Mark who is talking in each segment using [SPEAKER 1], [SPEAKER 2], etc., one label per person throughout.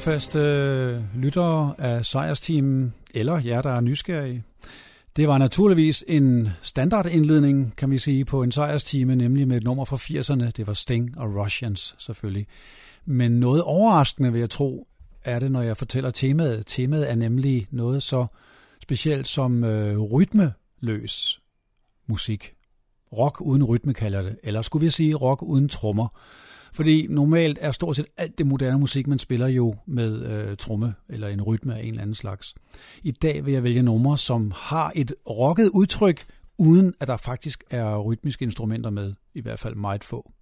[SPEAKER 1] trofaste lyttere af sejrsteamen, eller jer, der er nysgerrige. Det var naturligvis en standardindledning, kan vi sige, på en sejrstime, nemlig med et nummer fra 80'erne. Det var Sting og Russians selvfølgelig. Men noget overraskende, vil jeg tro, er det, når jeg fortæller temaet. Temaet er nemlig noget så specielt som øh, rytmeløs musik. Rock uden rytme kalder det. Eller skulle vi sige rock uden trommer. Fordi normalt er stort set alt det moderne musik, man spiller jo med øh, tromme eller en rytme af en eller anden slags. I dag vil jeg vælge numre, som har et rocket udtryk, uden at der faktisk er rytmiske instrumenter med, i hvert fald meget få.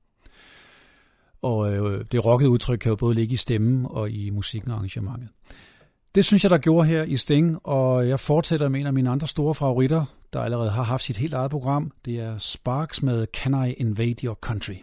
[SPEAKER 1] Og øh, det rockede udtryk kan jo både ligge i stemmen og i musikken og arrangementet. Det synes jeg, der gjorde her i Sting, og jeg fortsætter med en af mine andre store favoritter, der allerede har haft sit helt eget program. Det er Sparks med Can I Invade Your Country?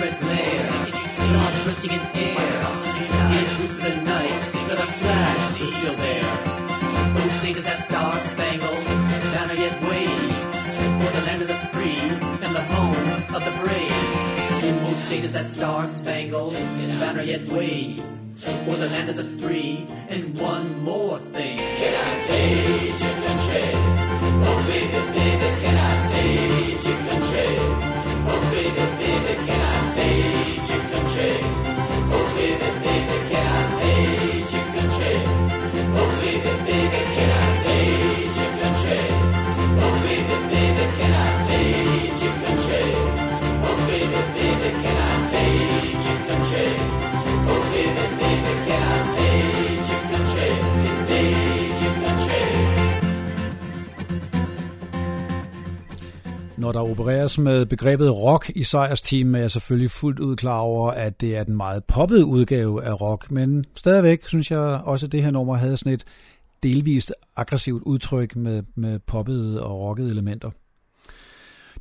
[SPEAKER 2] Red glare, stars bursting in air. Proof of the night that flag was still there. Oh, sing that star-spangled banner yet wave o'er the land of the free and the home of the brave. Say does that star-spangled banner yet wave o'er the land of the free and one more thing. Can I take your country? Oh, baby, baby, can I take your
[SPEAKER 3] Når der opereres med begrebet rock i sejrsteam, er jeg selvfølgelig fuldt ud klar over, at det er den meget poppede udgave af rock, men stadigvæk synes jeg også, at det her nummer havde sådan et delvist aggressivt udtryk med, med poppede og rockede elementer.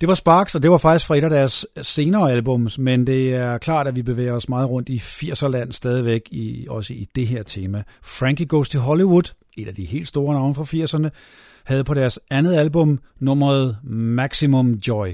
[SPEAKER 3] Det var Sparks, og det var faktisk fra et af deres senere albums, men det er klart, at vi bevæger os meget rundt i 80'erland stadigvæk, i, også i det her tema. Frankie Goes to Hollywood, et af de helt store navne fra 80'erne, havde på deres andet album nummeret Maximum Joy.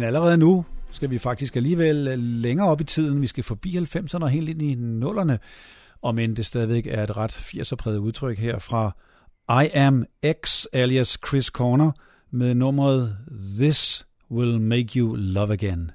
[SPEAKER 3] Men allerede nu skal vi faktisk alligevel øh, længere op i tiden. Vi skal forbi 90'erne og helt ind i 0'erne, Og men det stadigvæk er et ret 80'er-præget udtryk her fra I Am X alias Chris Corner med nummeret This
[SPEAKER 1] Will Make You Love Again.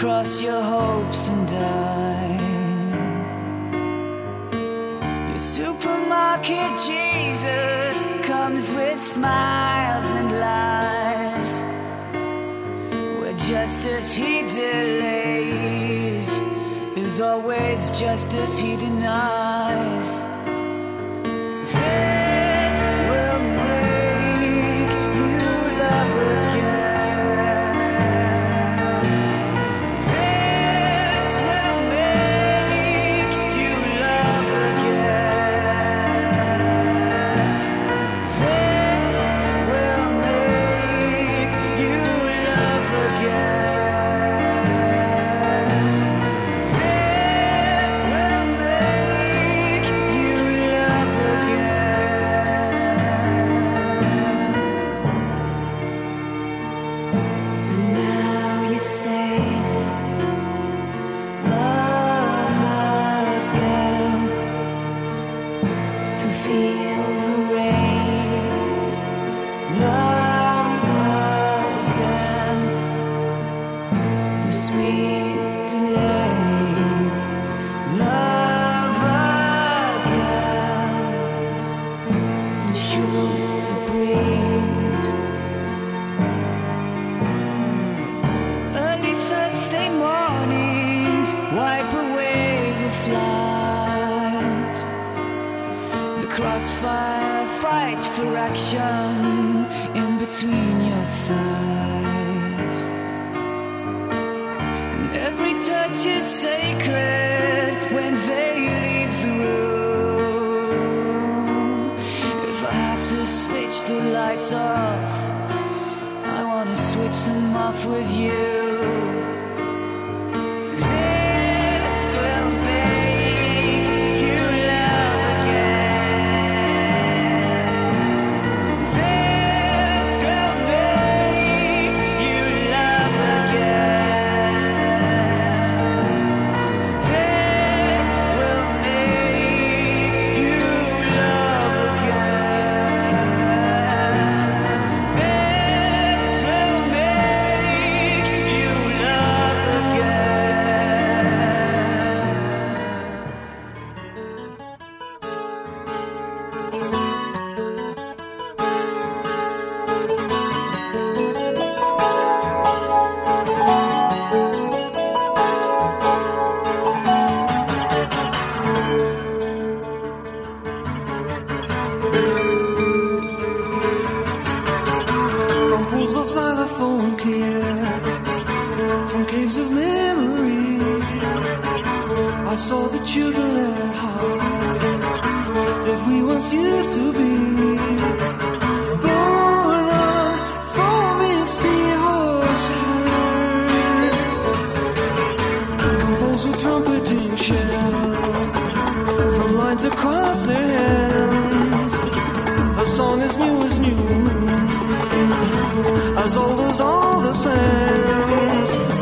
[SPEAKER 4] cross your hopes and die. Your supermarket Jesus comes with smiles and lies. Where justice he delays is always justice he denies. firefight correction in between your thighs. And every touch is sacred when they leave the room. If I have to switch the lights off, I wanna switch them off with you.
[SPEAKER 5] Lines across their hands. A song as new as new, as old as all the sands.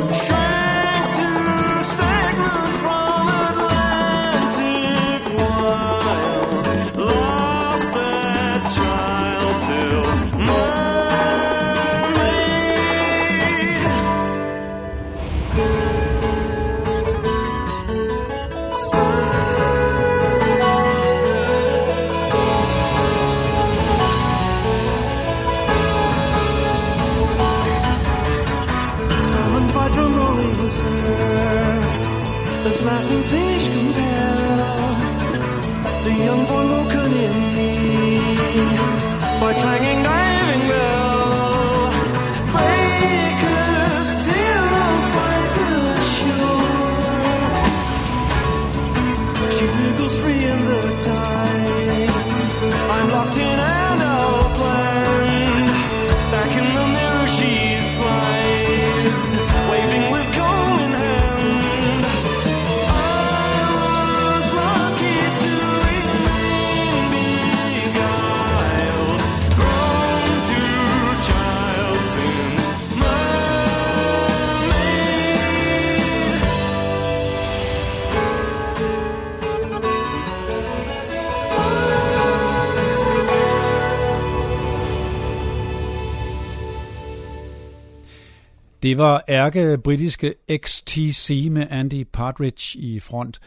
[SPEAKER 1] Det var ærke britiske XTC med Andy Partridge i front.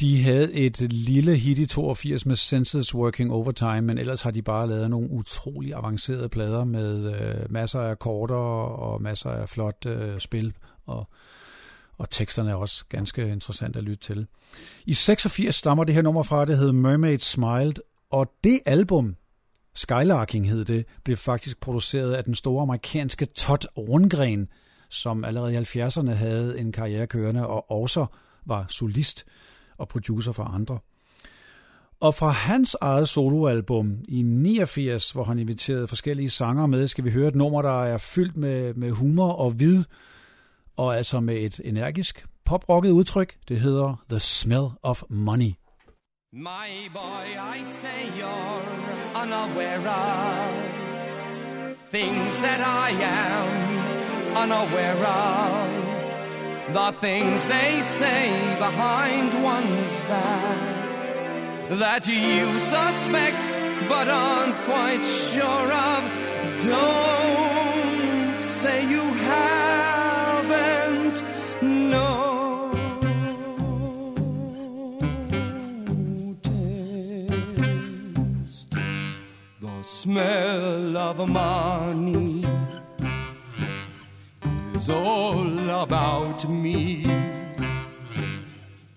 [SPEAKER 1] De havde et lille hit i 82 med Senses Working Overtime, men ellers har de bare lavet nogle utrolig avancerede plader med øh, masser af akkorder og masser af flot øh, spil, og, og teksterne er også ganske interessant at lytte til. I 86 stammer det her nummer fra, det hed Mermaid Smiled, og det album, Skylarking hed det, blev faktisk produceret af den store amerikanske Todd Rundgren, som allerede i 70'erne havde en karriere kørende og også var solist og producer for andre. Og fra hans eget soloalbum i 89, hvor han inviterede forskellige sanger med, skal vi høre et nummer, der er fyldt med, med humor og vid, og altså med et energisk poprocket udtryk. Det hedder The Smell of Money.
[SPEAKER 6] My boy, I say you're unaware of things that I am unaware of. The things they say behind one's back that you suspect but aren't quite sure of. Don't smell of money is all about me.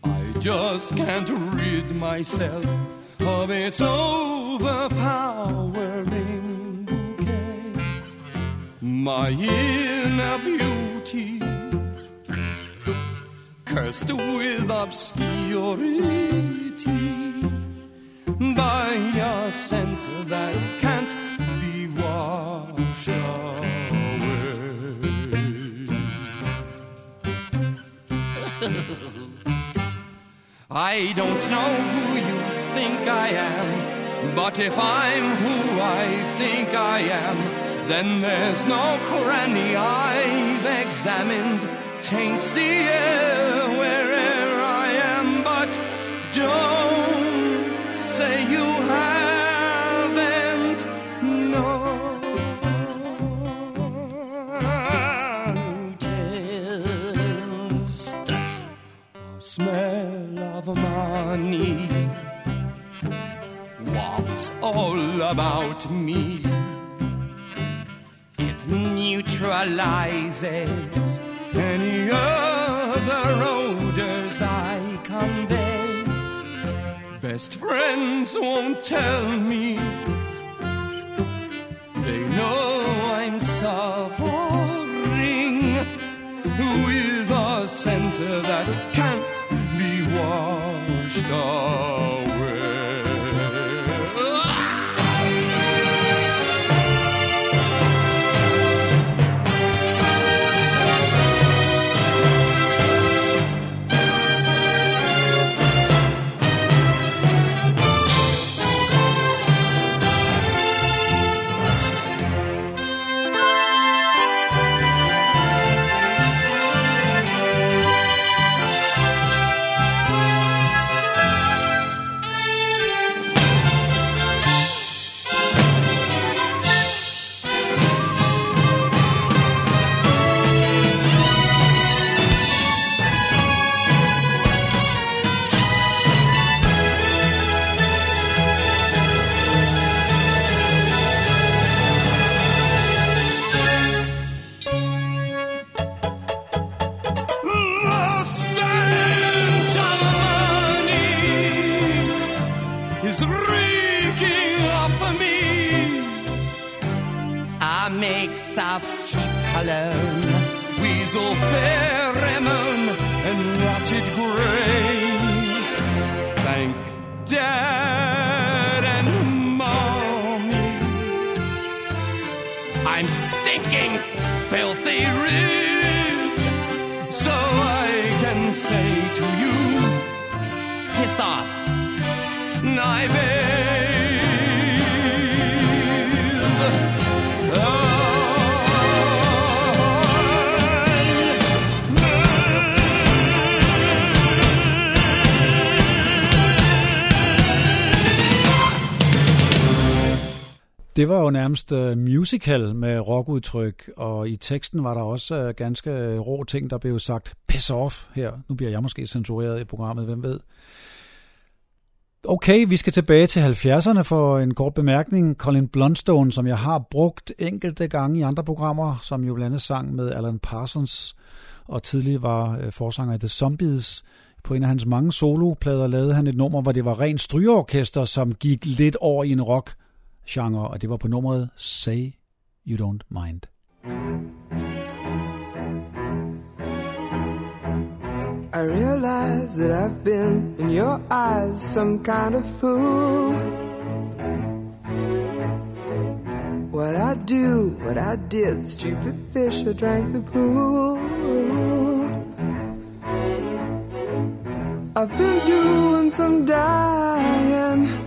[SPEAKER 6] I just can't rid myself of its overpowering bouquet. My inner beauty cursed with obscurity by a scent that can't be washed away. I don't know who you think I am, but if I'm who I think I am, then there's no cranny I've examined taints the air What's all about me? It neutralizes any other odors I convey. Best friends won't tell me. They know I'm suffering with a center that
[SPEAKER 7] star.
[SPEAKER 1] Det var jo nærmest uh, musical med rockudtryk, og i teksten var der også uh, ganske øh, rå ting, der blev sagt piss off her. Nu bliver jeg måske censureret i programmet, hvem ved. Okay, vi skal tilbage til 70'erne for en kort bemærkning. Colin Blundstone, som jeg har brugt enkelte gange i andre programmer, som jo blandt andet sang med Alan Parsons, og tidligere var forsanger i The Zombies. På en af hans mange soloplader lavede han et nummer, hvor det var rent strygeorkester, som gik lidt over i en rock genre, og det var på nummeret Say You Don't Mind.
[SPEAKER 8] I realize that I've been in your eyes some kind of fool. What I do, what I did, stupid fish, I drank the pool. I've been doing some dying.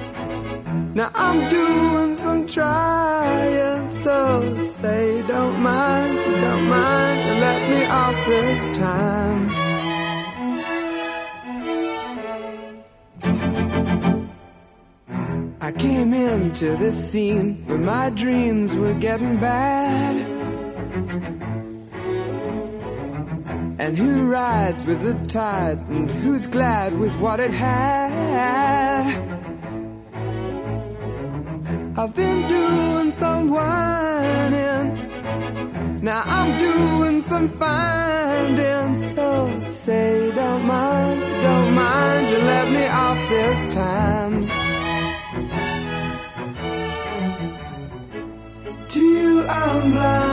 [SPEAKER 8] Now I'm doing some trying, so say don't mind, don't mind, let me off this time. I came into this scene when my dreams were getting bad. And who rides with the tide and who's glad with what it had? I've been doing some whining. Now I'm doing some finding. So say, don't mind, don't mind, you let me off this time. To you, I'm blind.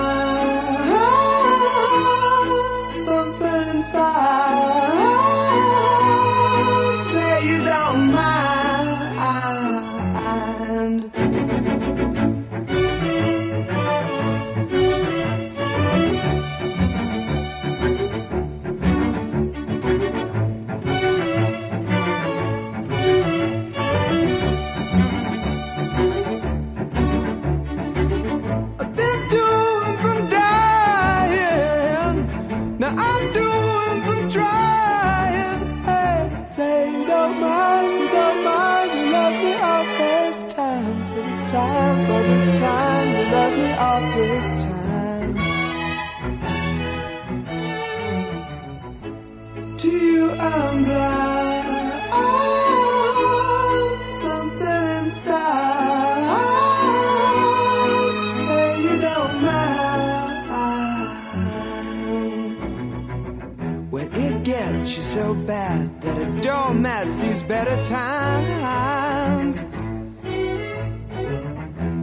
[SPEAKER 8] Better times.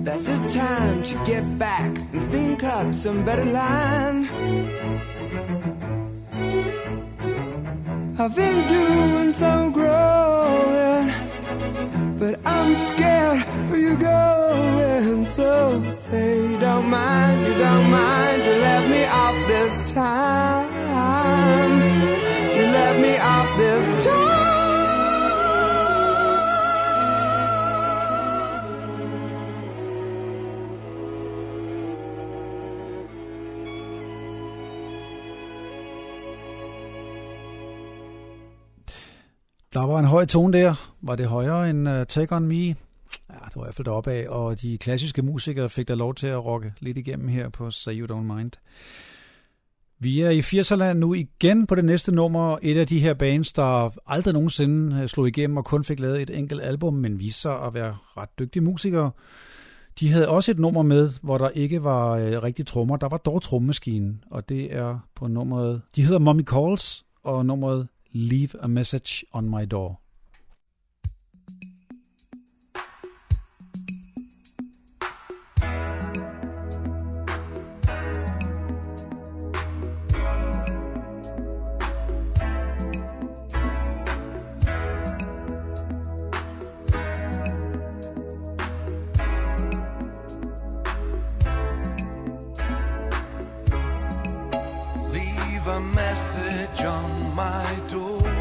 [SPEAKER 8] That's the time to get back and think up some better line.
[SPEAKER 1] Høj tone der. Var det højere end uh, Take On Me? Ja, det var i hvert fald deroppe af, og de klassiske musikere fik da lov til at rocke lidt igennem her på Say You Don't Mind. Vi er i 80'erland nu igen på det næste nummer. Et af de her bands, der aldrig nogensinde øh, slog igennem og kun fik lavet et enkelt album, men viste sig at være ret dygtige musikere. De havde også et nummer med, hvor der ikke var øh, rigtig trommer. Der var dog trommemaskinen, og det er på nummeret... De hedder Mommy Calls, og nummeret Leave a Message on My Door.
[SPEAKER 5] Message on my door.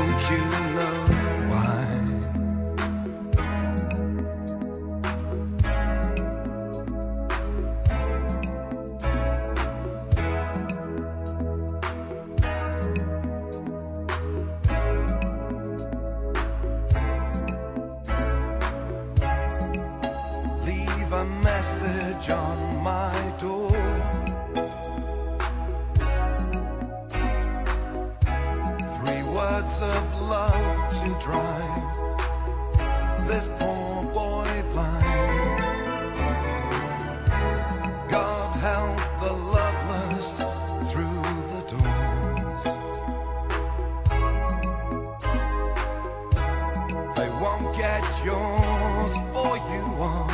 [SPEAKER 5] thank you. They won't get yours, for you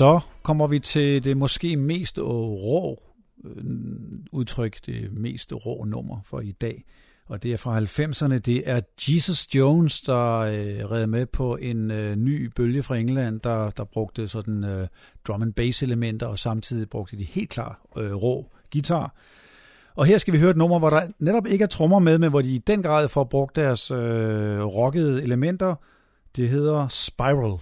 [SPEAKER 1] Så kommer vi til det måske mest rå øh, udtryk, det mest rå nummer for i dag. Og det er fra 90'erne. Det er Jesus Jones, der øh, redde med på en øh, ny bølge fra England, der, der brugte sådan øh, drum and bass elementer, og samtidig brugte de helt klar øh, rå guitar. Og her skal vi høre et nummer, hvor der netop ikke er trommer med, men hvor de i den grad får brugt deres øh, rockede elementer. Det hedder Spiral.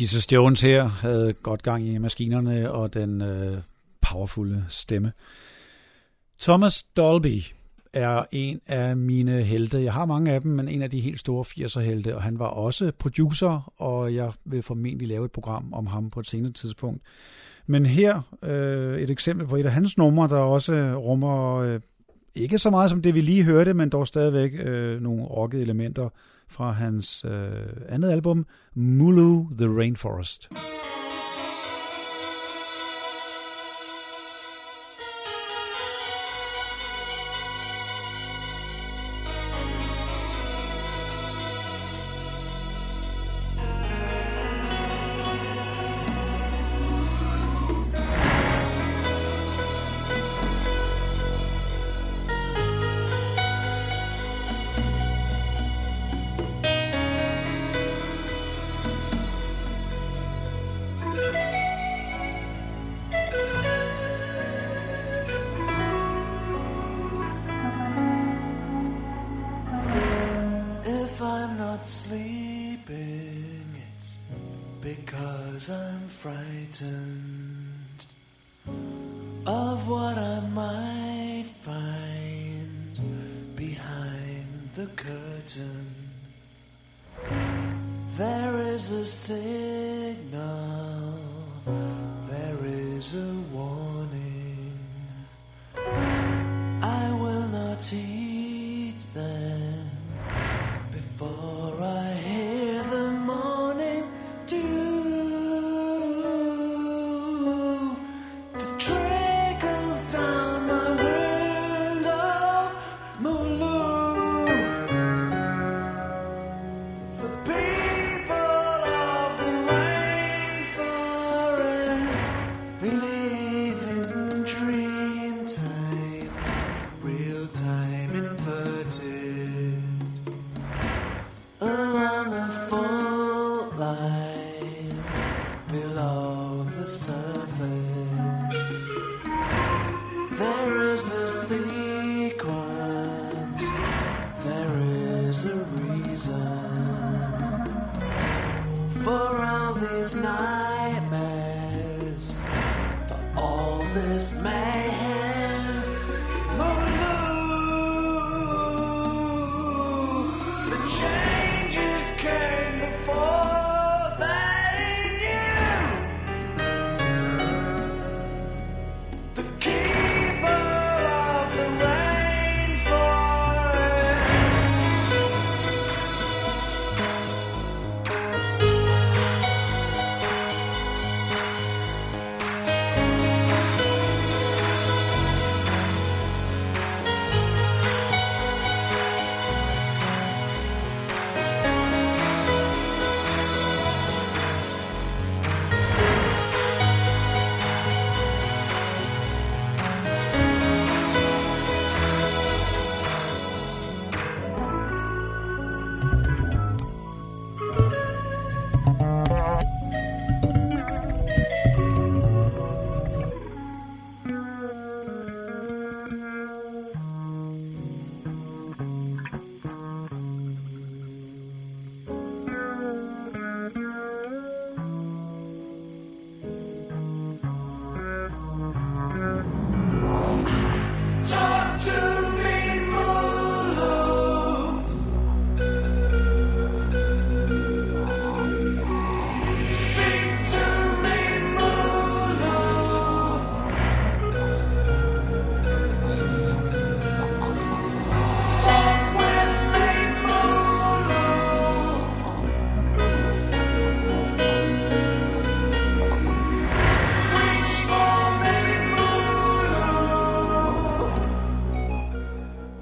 [SPEAKER 5] Jesus Jones her havde godt gang i maskinerne og den øh, powerfulde stemme. Thomas Dolby er en af mine helte. Jeg har mange af dem, men en af de helt store 80'er helte, og han var også producer, og jeg vil formentlig lave et program om ham på et senere tidspunkt. Men her øh, et eksempel på et af hans numre, der også rummer øh, ikke så meget som det, vi lige hørte, men dog stadigvæk øh, nogle rockede elementer fra hans øh, andet album, Mulu the Rainforest.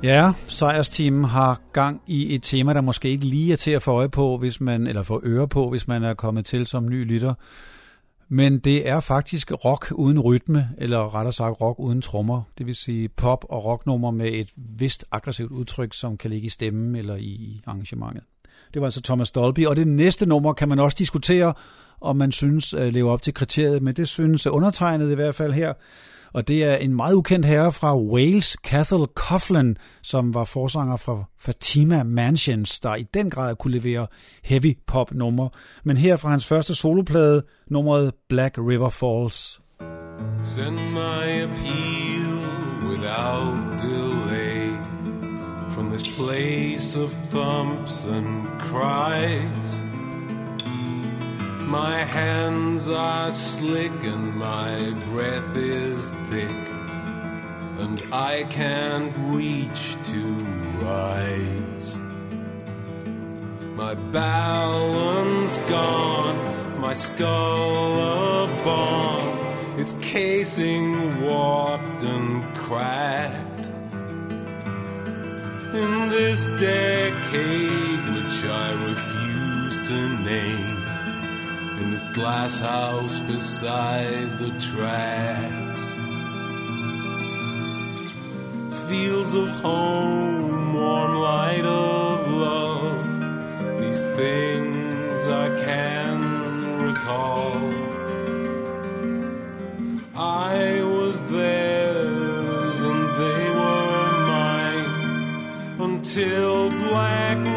[SPEAKER 5] Ja, sejrsteamen har gang i et tema, der måske ikke lige er til at få øje på, hvis man, eller få øre på, hvis man er kommet til som ny lytter. Men det er faktisk rock uden rytme, eller rettere sagt rock uden trommer. Det vil sige pop- og rocknummer med et vist aggressivt udtryk, som kan ligge i stemmen eller i arrangementet.
[SPEAKER 1] Det var altså Thomas Dolby. Og det næste nummer kan man også diskutere, om man synes øh, lever op til kriteriet, men det synes undertegnet i hvert fald her. Og det er en meget ukendt herre fra Wales, Cathal Coughlin, som var forsanger fra Fatima Mansions, der i den grad kunne levere heavy pop numre. Men her fra hans første soloplade, nummeret Black River Falls.
[SPEAKER 6] Send my appeal without delay from this place of thumps and cries. My hands are slick and my breath is thick, and I can't reach to rise. My balance gone, my skull a bomb, its casing warped and cracked. In this decade, which I refuse to name, this glass house beside the tracks. Fields of home, warm light of love, these things I can recall. I was theirs and they were mine until Black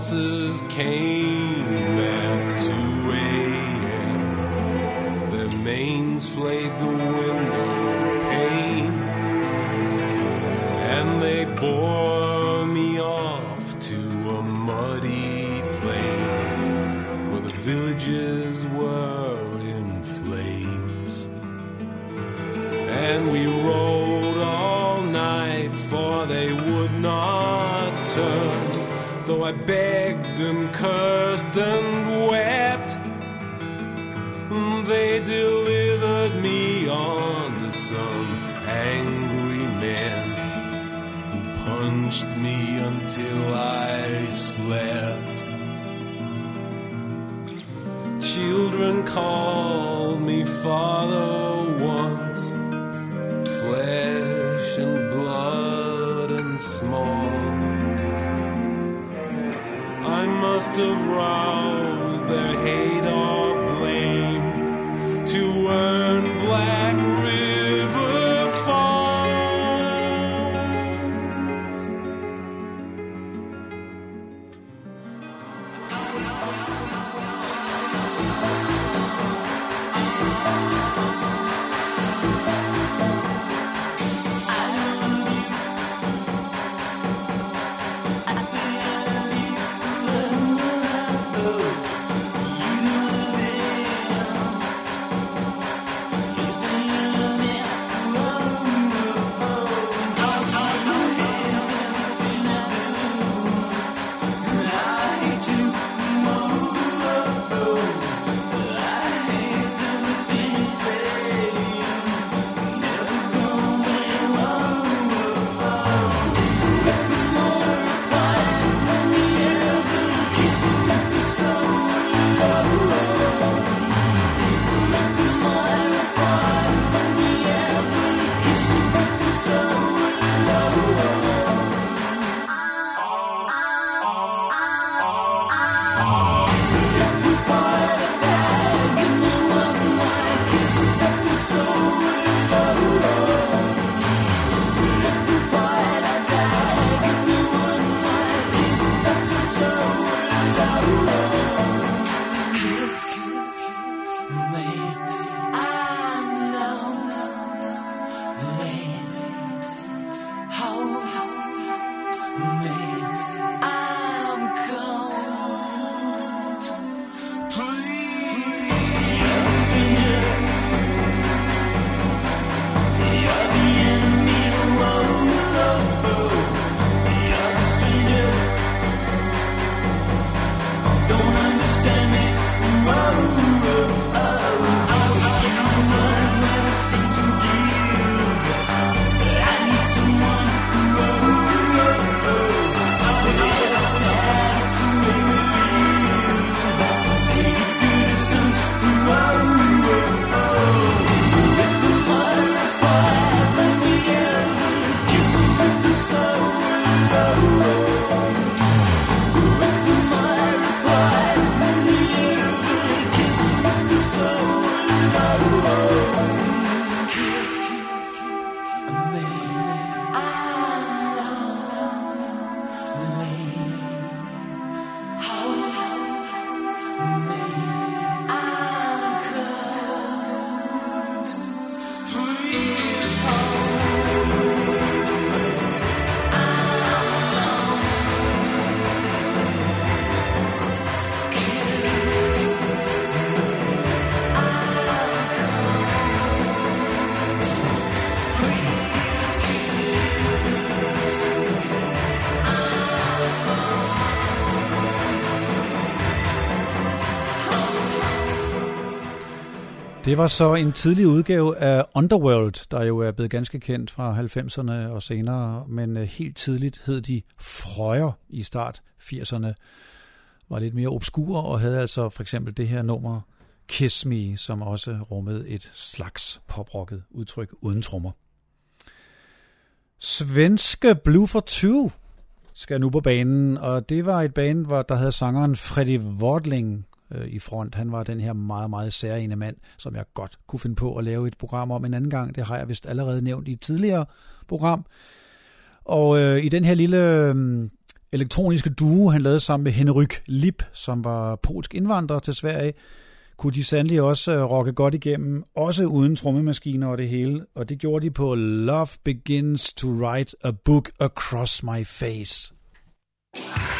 [SPEAKER 6] horses came at 2 a.m. Their manes flayed the window I begged and cursed and wept, they delivered me on to some angry men who punched me until I slept. Children called me father must have
[SPEAKER 5] robbed.
[SPEAKER 1] Det var så en tidlig udgave af Underworld, der jo er blevet ganske kendt fra 90'erne og senere, men øh, helt tidligt hed de Frøjer i start 80'erne. Var lidt mere obskur og havde altså for eksempel det her nummer Kiss Me, som også rummede et slags poprocket udtryk uden trommer. Svenske Blue for Two skal nu på banen, og det var et band, hvor der havde sangeren Freddy Wortling øh, i front. Han var den her meget, meget særlige mand, som jeg godt kunne finde på at lave et program om en anden gang. Det har jeg vist allerede nævnt i et tidligere program. Og øh, i den her lille øh, elektroniske duo, han lavede sammen med Henryk Lip, som var polsk indvandrer til Sverige, kunne de sandelig også øh, rocke godt igennem, også uden trommemaskiner og det hele. Og det gjorde de på Love Begins to Write a Book Across My Face.
[SPEAKER 9] Daddy's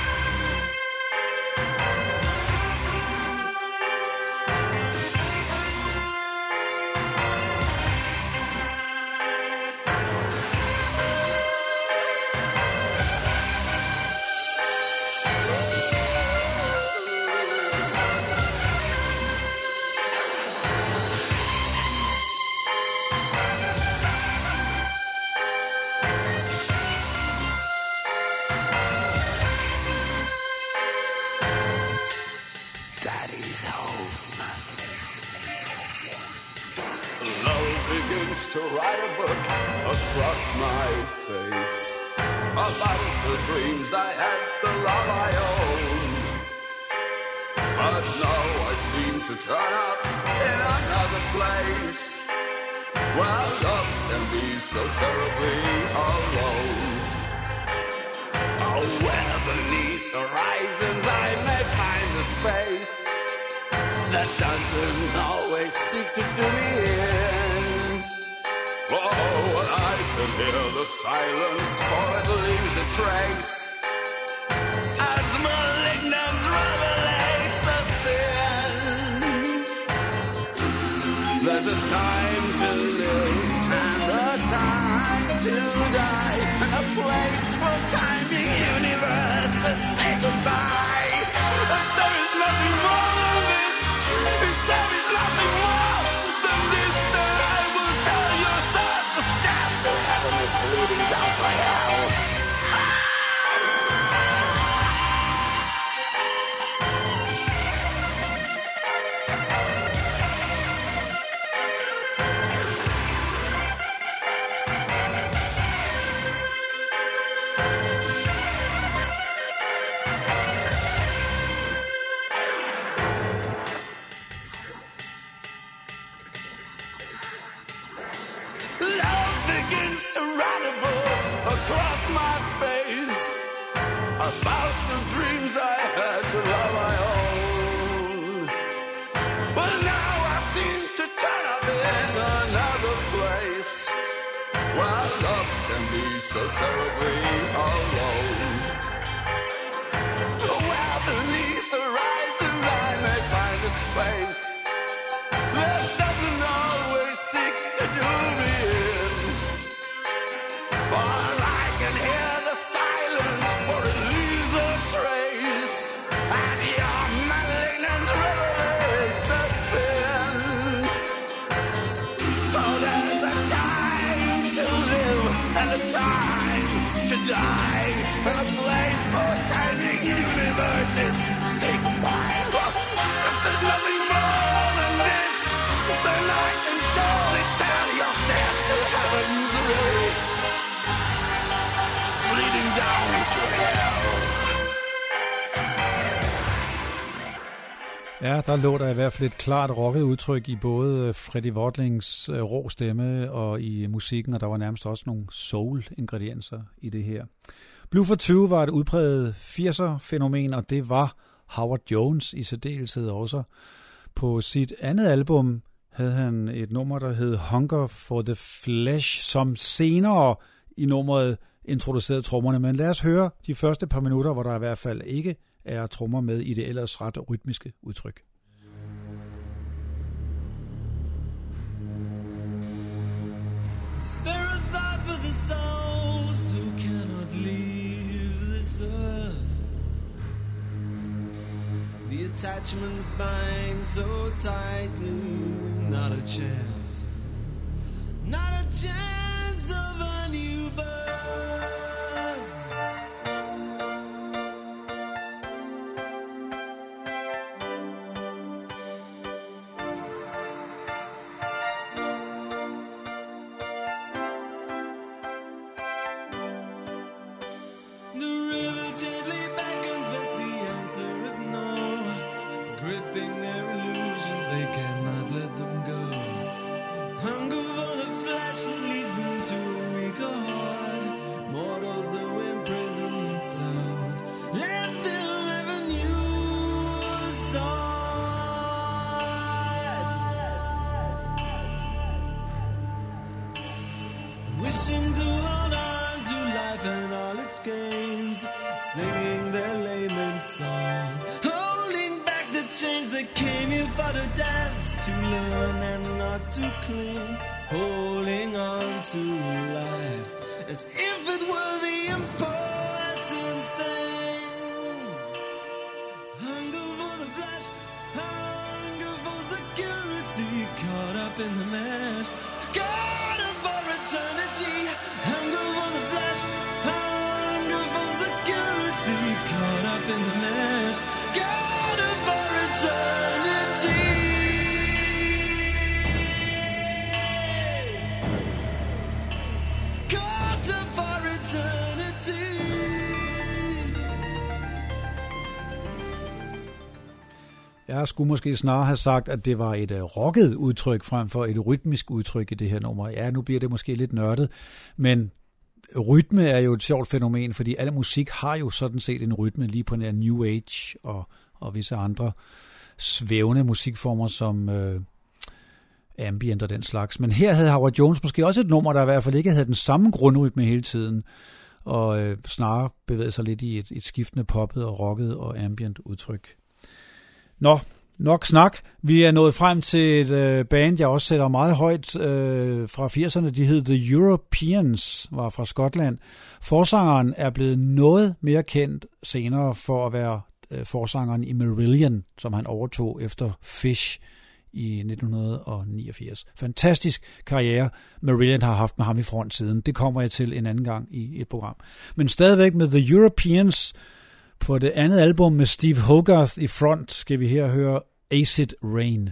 [SPEAKER 10] where love can be so terribly alone. Oh, where beneath the horizons I may find a space that doesn't always seek to do me in. Oh, I can hear the silence, for it leaves a trace. Time to live and a time to die, and a place for timing universe to say goodbye.
[SPEAKER 1] Ja, der lå der i hvert fald et klart rocket udtryk i både øh, Freddy Freddie Wortlings øh, rå stemme og i øh, musikken, og der var nærmest også nogle soul-ingredienser i det her. Blue for 20 var et udpræget 80'er-fænomen, og det var Howard Jones i særdeleshed også. På sit andet album havde han et nummer, der hed Hunger for the Flesh, som senere i nummeret introducerede trommerne. Men lad os høre de første par minutter, hvor der i hvert fald ikke er trommer med i det ellers ret rytmiske udtryk.
[SPEAKER 4] There a thought for the souls who cannot leave this earth. The
[SPEAKER 5] attachments bind so tightly. Not a chance. Not a chance to learn and not to cling, holding on to life as if it were the important
[SPEAKER 1] Jeg skulle måske snarere have sagt, at det var et øh, uh, rocket udtryk frem for et rytmisk udtryk i det her nummer. Ja, nu bliver det måske lidt nørdet, men rytme er jo et sjovt fænomen, fordi al musik har jo sådan set en rytme lige på nær New Age og, og visse andre svævende musikformer som øh, ambient og den slags. Men her havde Howard Jones måske også et nummer, der i hvert fald ikke havde den samme grundrytme hele tiden, og øh, snarere bevægede sig lidt i et, et skiftende poppet og rocket og ambient udtryk. Nå, nok snak. Vi er nået frem til et øh, band, jeg også sætter meget højt øh, fra 80'erne. De hed The Europeans, var fra Skotland. Forsangeren er blevet noget mere kendt senere for at være øh, forsangeren i Marillion, som han overtog efter Fish i 1989. Fantastisk karriere, Marillion har haft med ham i front siden. Det kommer jeg til en anden gang i et program. Men stadigvæk med The Europeans, på det andet album med Steve Hogarth i front, skal vi her høre Acid Rain.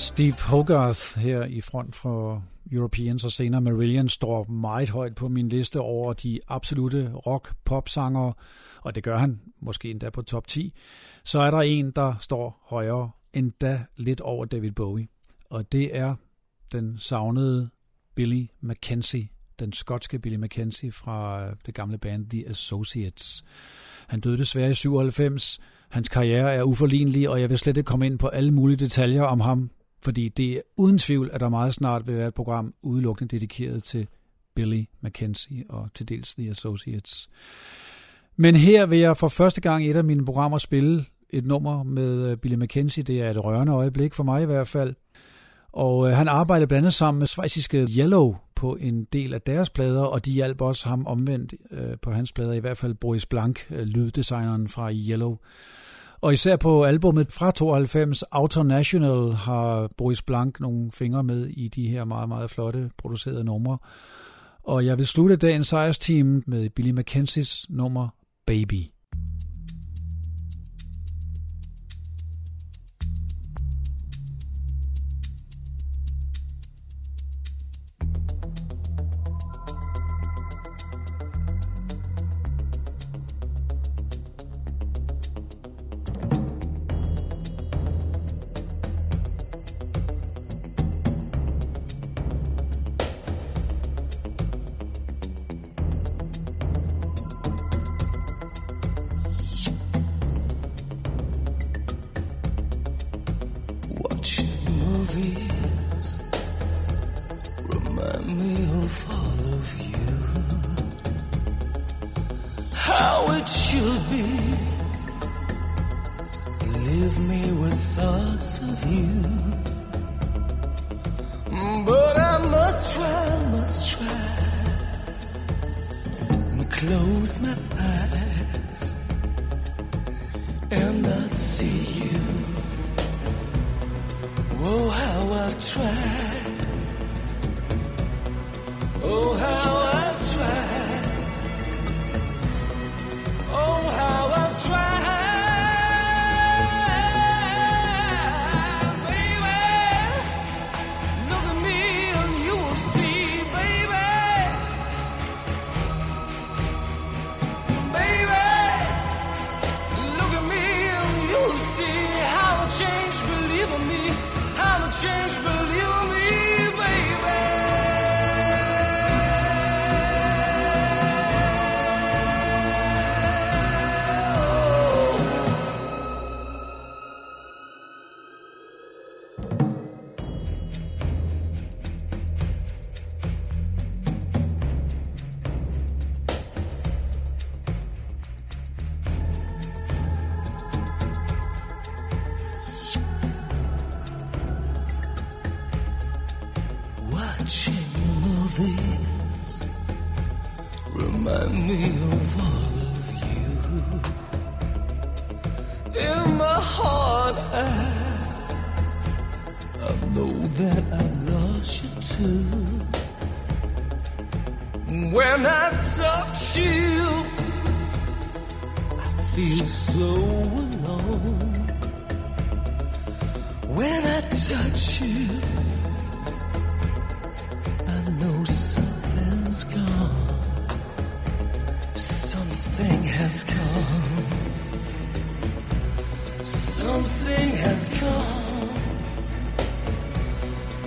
[SPEAKER 1] Steve Hogarth her i front for Europeans og senere Marillion står meget højt på min liste over de absolute rock pop og det gør han måske endda på top 10, så er der en, der står højere endda lidt over David Bowie. Og det er den savnede Billy McKenzie, den skotske Billy McKenzie fra øh, det gamle band The Associates. Han døde desværre i 97. Hans karriere er uforlignelig, og jeg vil slet ikke komme ind på alle mulige detaljer om ham, fordi det er uden tvivl, at der meget snart vil være et program udelukkende dedikeret til Billy McKenzie og til dels The Associates. Men her vil jeg for første gang i et af mine programmer spille et nummer med øh, Billy McKenzie. Det er et rørende øjeblik for mig i hvert fald. Og øh, han arbejdede blandt andet sammen med svejsiske Yellow på en del af deres plader, og de hjalp også ham omvendt øh, på hans plader, i hvert fald Boris Blank, øh, lyddesigneren fra Yellow. Og især på albumet fra 92, Auto National, har Boris Blank nogle fingre med i de her meget, meget flotte producerede numre. Og jeg vil slutte dagens sejrsteam med Billy McKenzies nummer Baby.
[SPEAKER 6] remind me of all of you. In my heart, I, I know that I've lost you too. When I touch you, I feel so alone. When I touch you. has come. Something has come.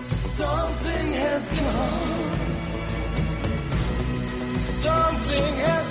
[SPEAKER 8] Something has come. Something has